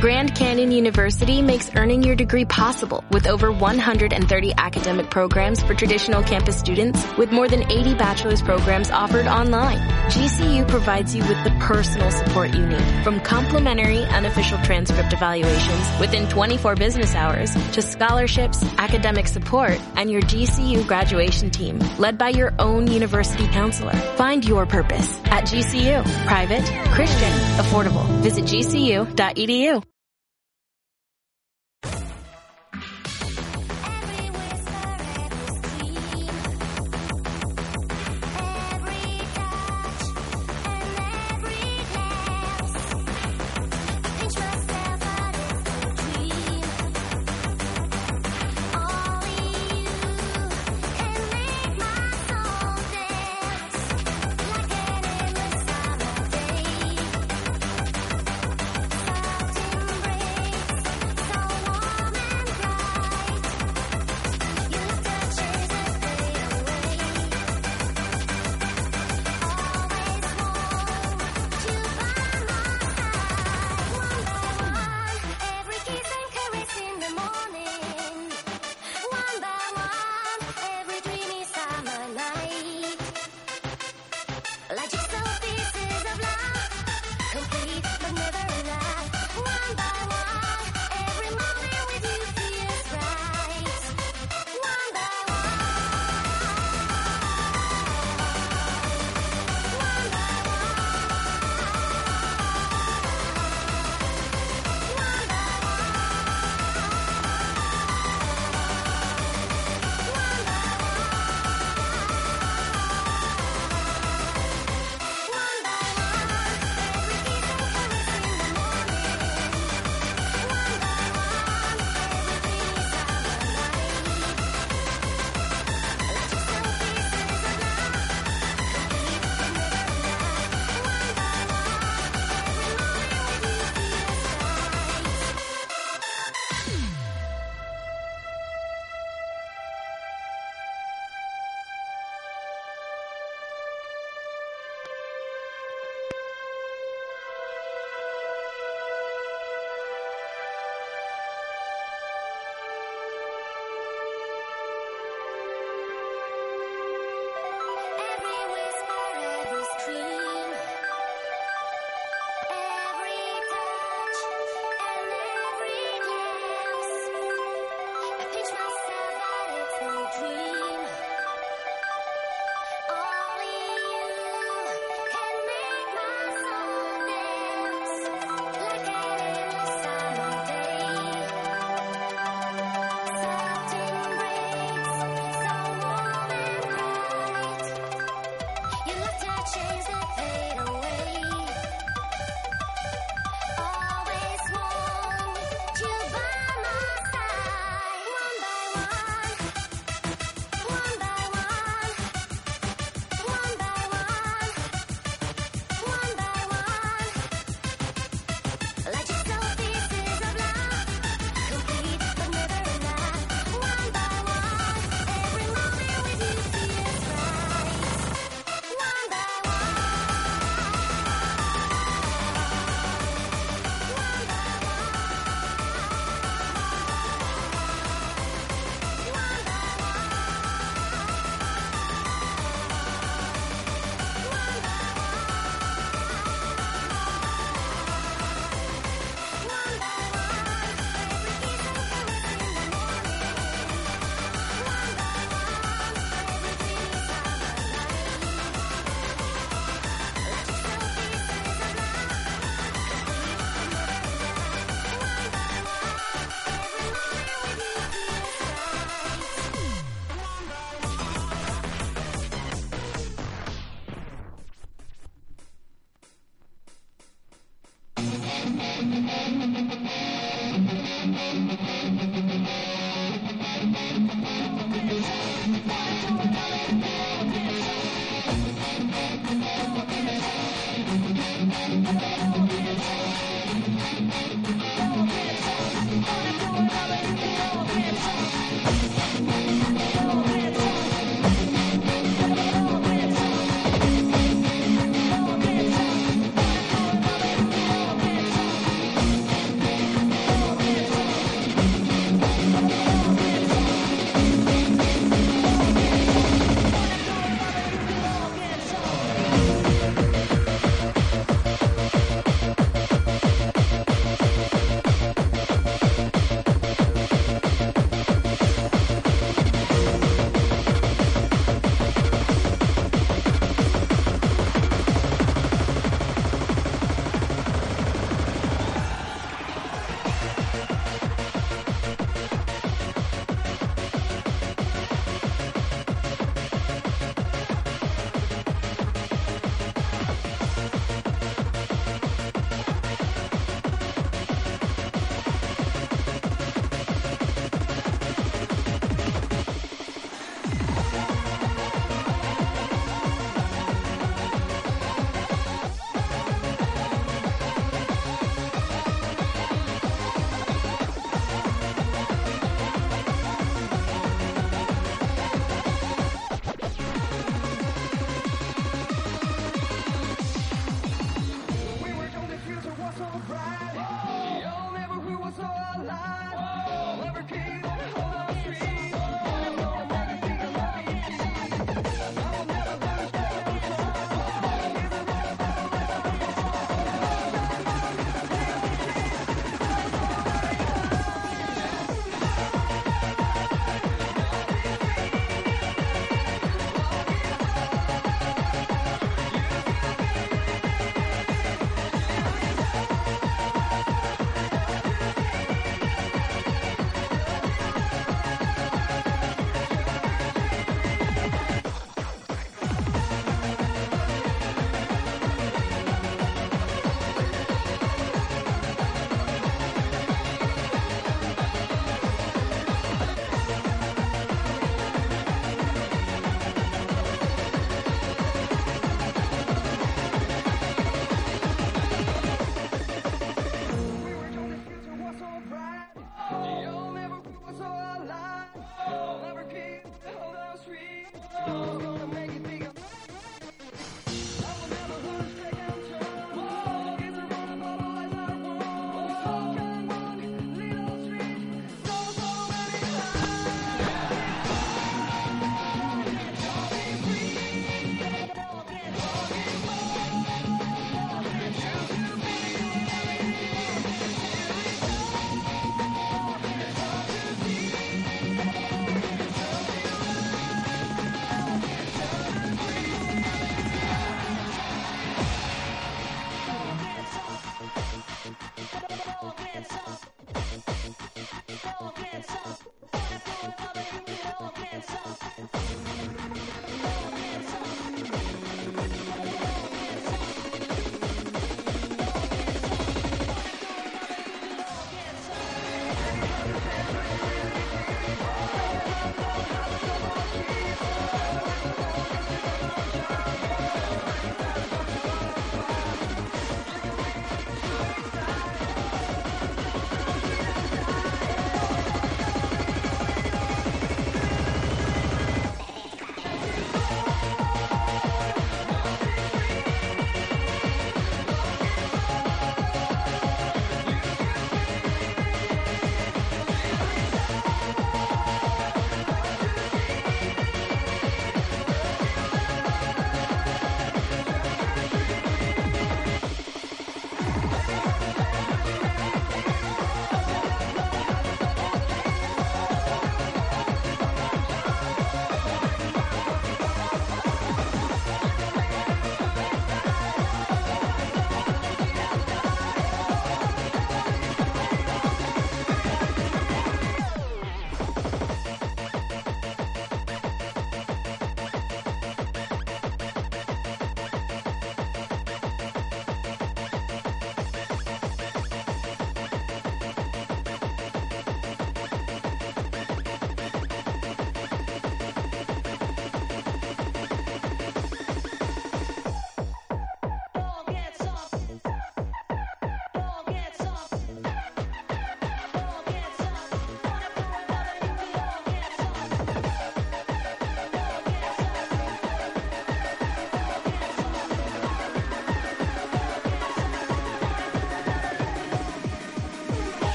Grand Canyon University makes earning your degree possible with over 130 academic programs for traditional campus students with more than 80 bachelor's programs offered online. GCU provides you with the personal support you need from complimentary unofficial transcript evaluations within 24 business hours to scholarships, academic support, and your GCU graduation team led by your own university counselor. Find your purpose at GCU. Private, Christian, affordable. Visit gcu.edu.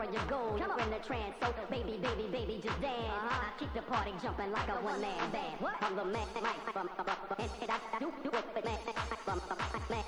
or car or your. You're in the trance, so baby, baby, baby, just dance. I keep the party jumping like a one man band. What? I'm the man, right from and, and I do do it, but man, from man,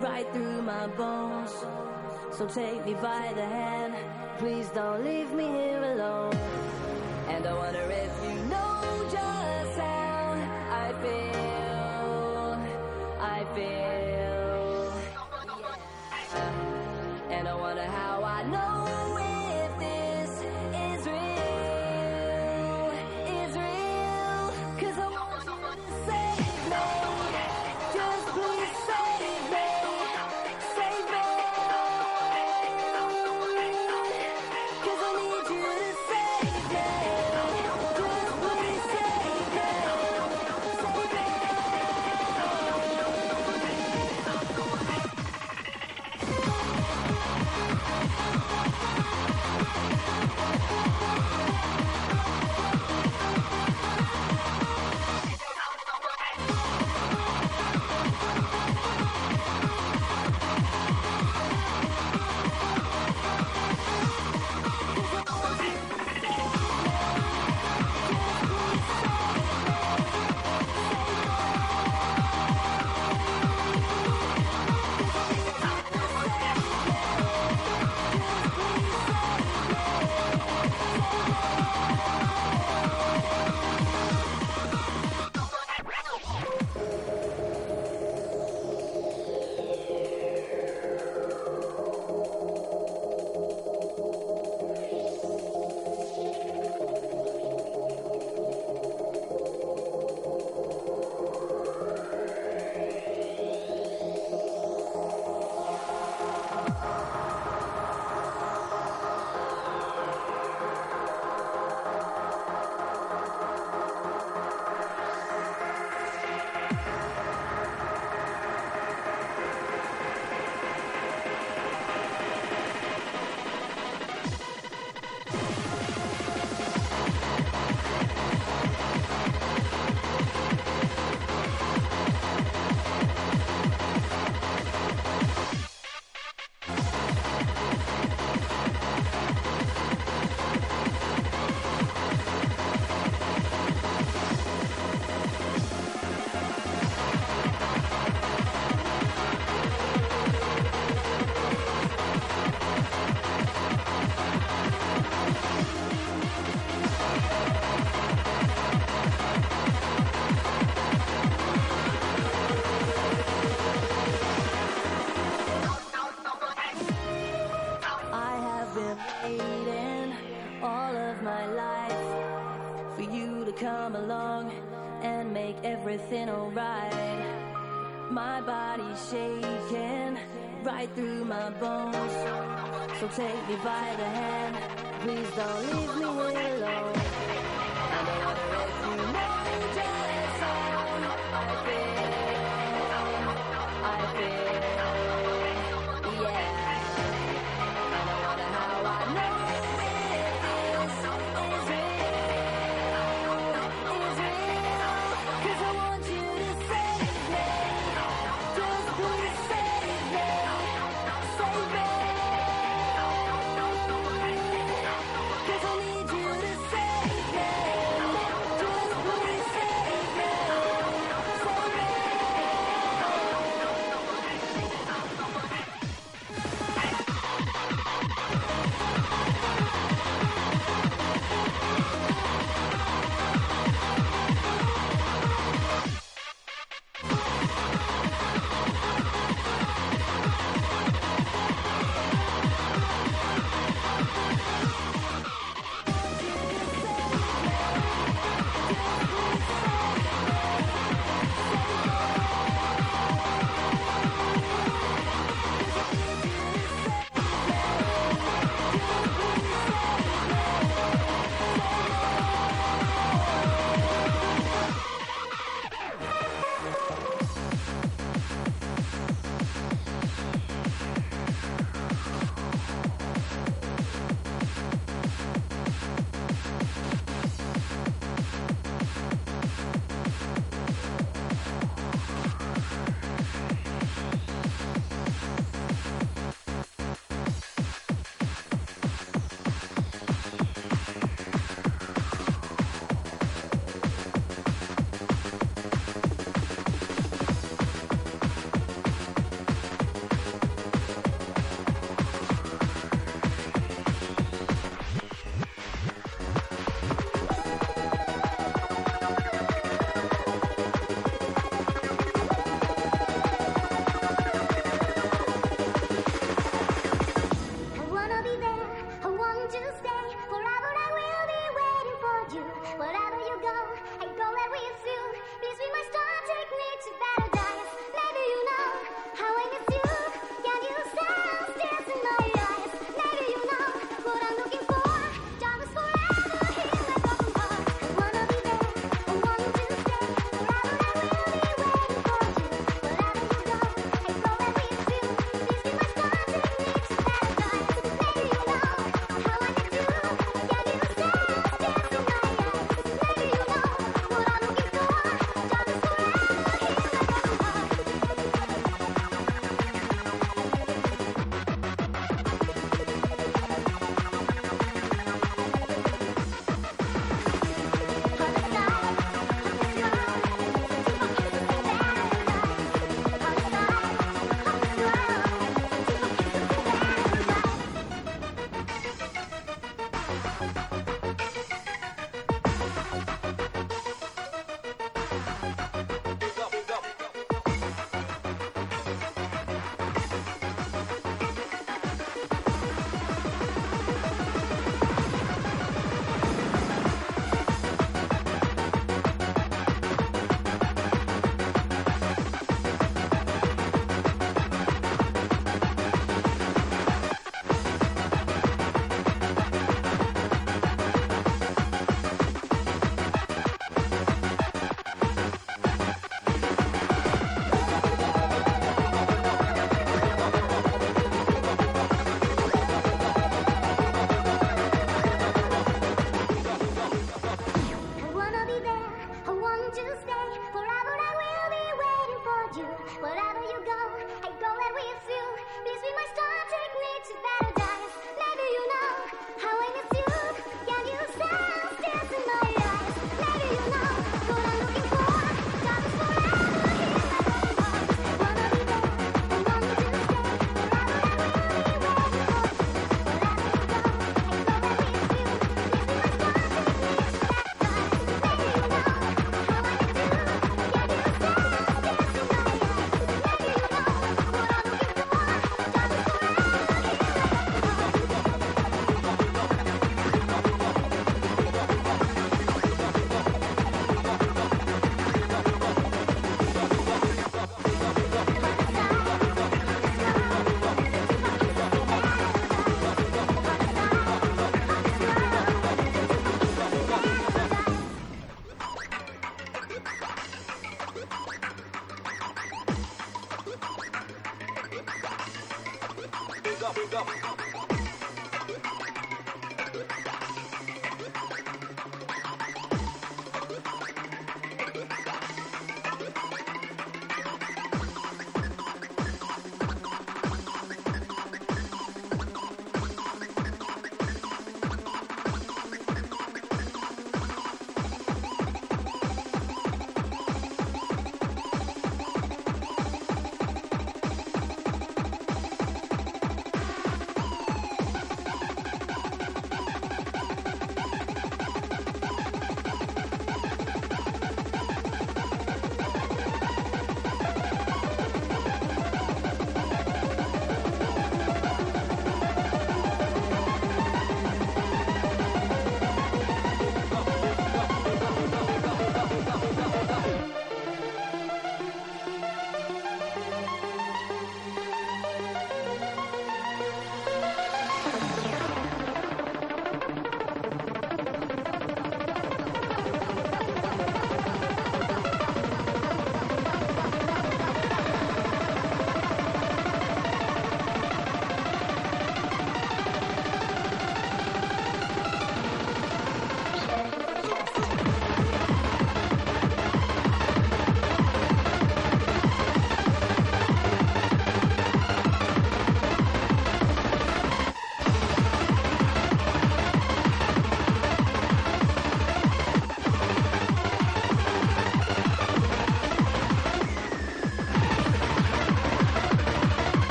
right through my bones. So take me by the hand, please don't leave me here alone. And I wonder if you know just how I feel. I feel. And I wonder how I know if right through my bones. So take me by the hand, please don't leave me alone. I know just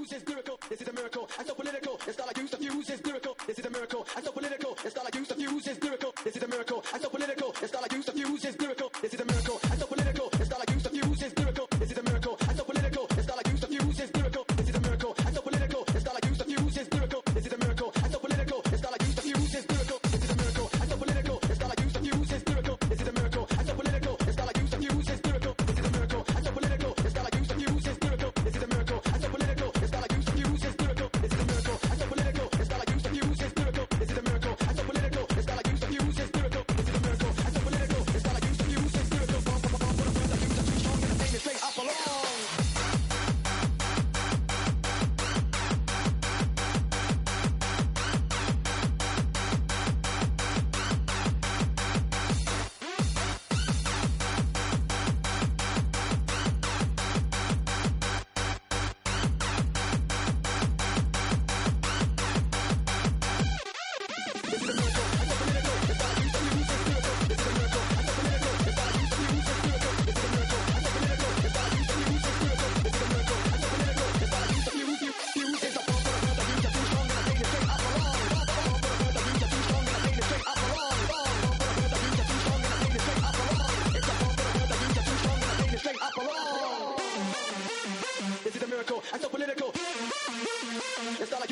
use is lyrical. This is a miracle. And so political. It's not like use the fuse is lyrical. This is a miracle. And so political. It's not like use the fuse is lyrical. This is a miracle. And so political. It's not like use the fuse is lyrical. This is a miracle. And so political.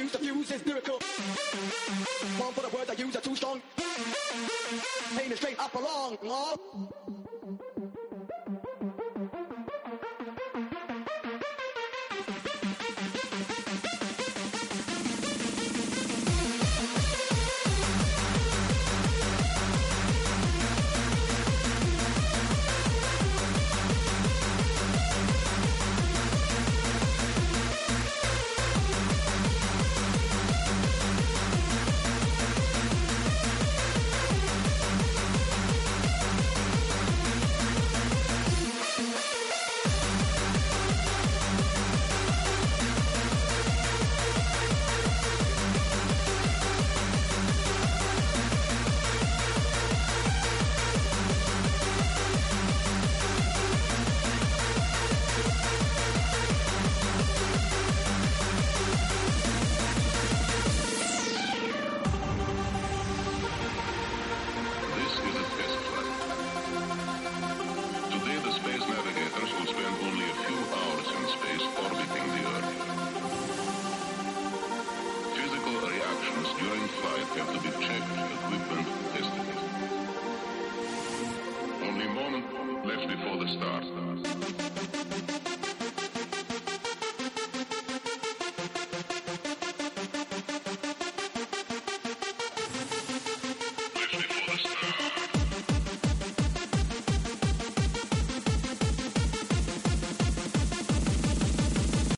refuse to fuse is lyrical. One for the word I use are too strong. Pain is straight up along. Oh.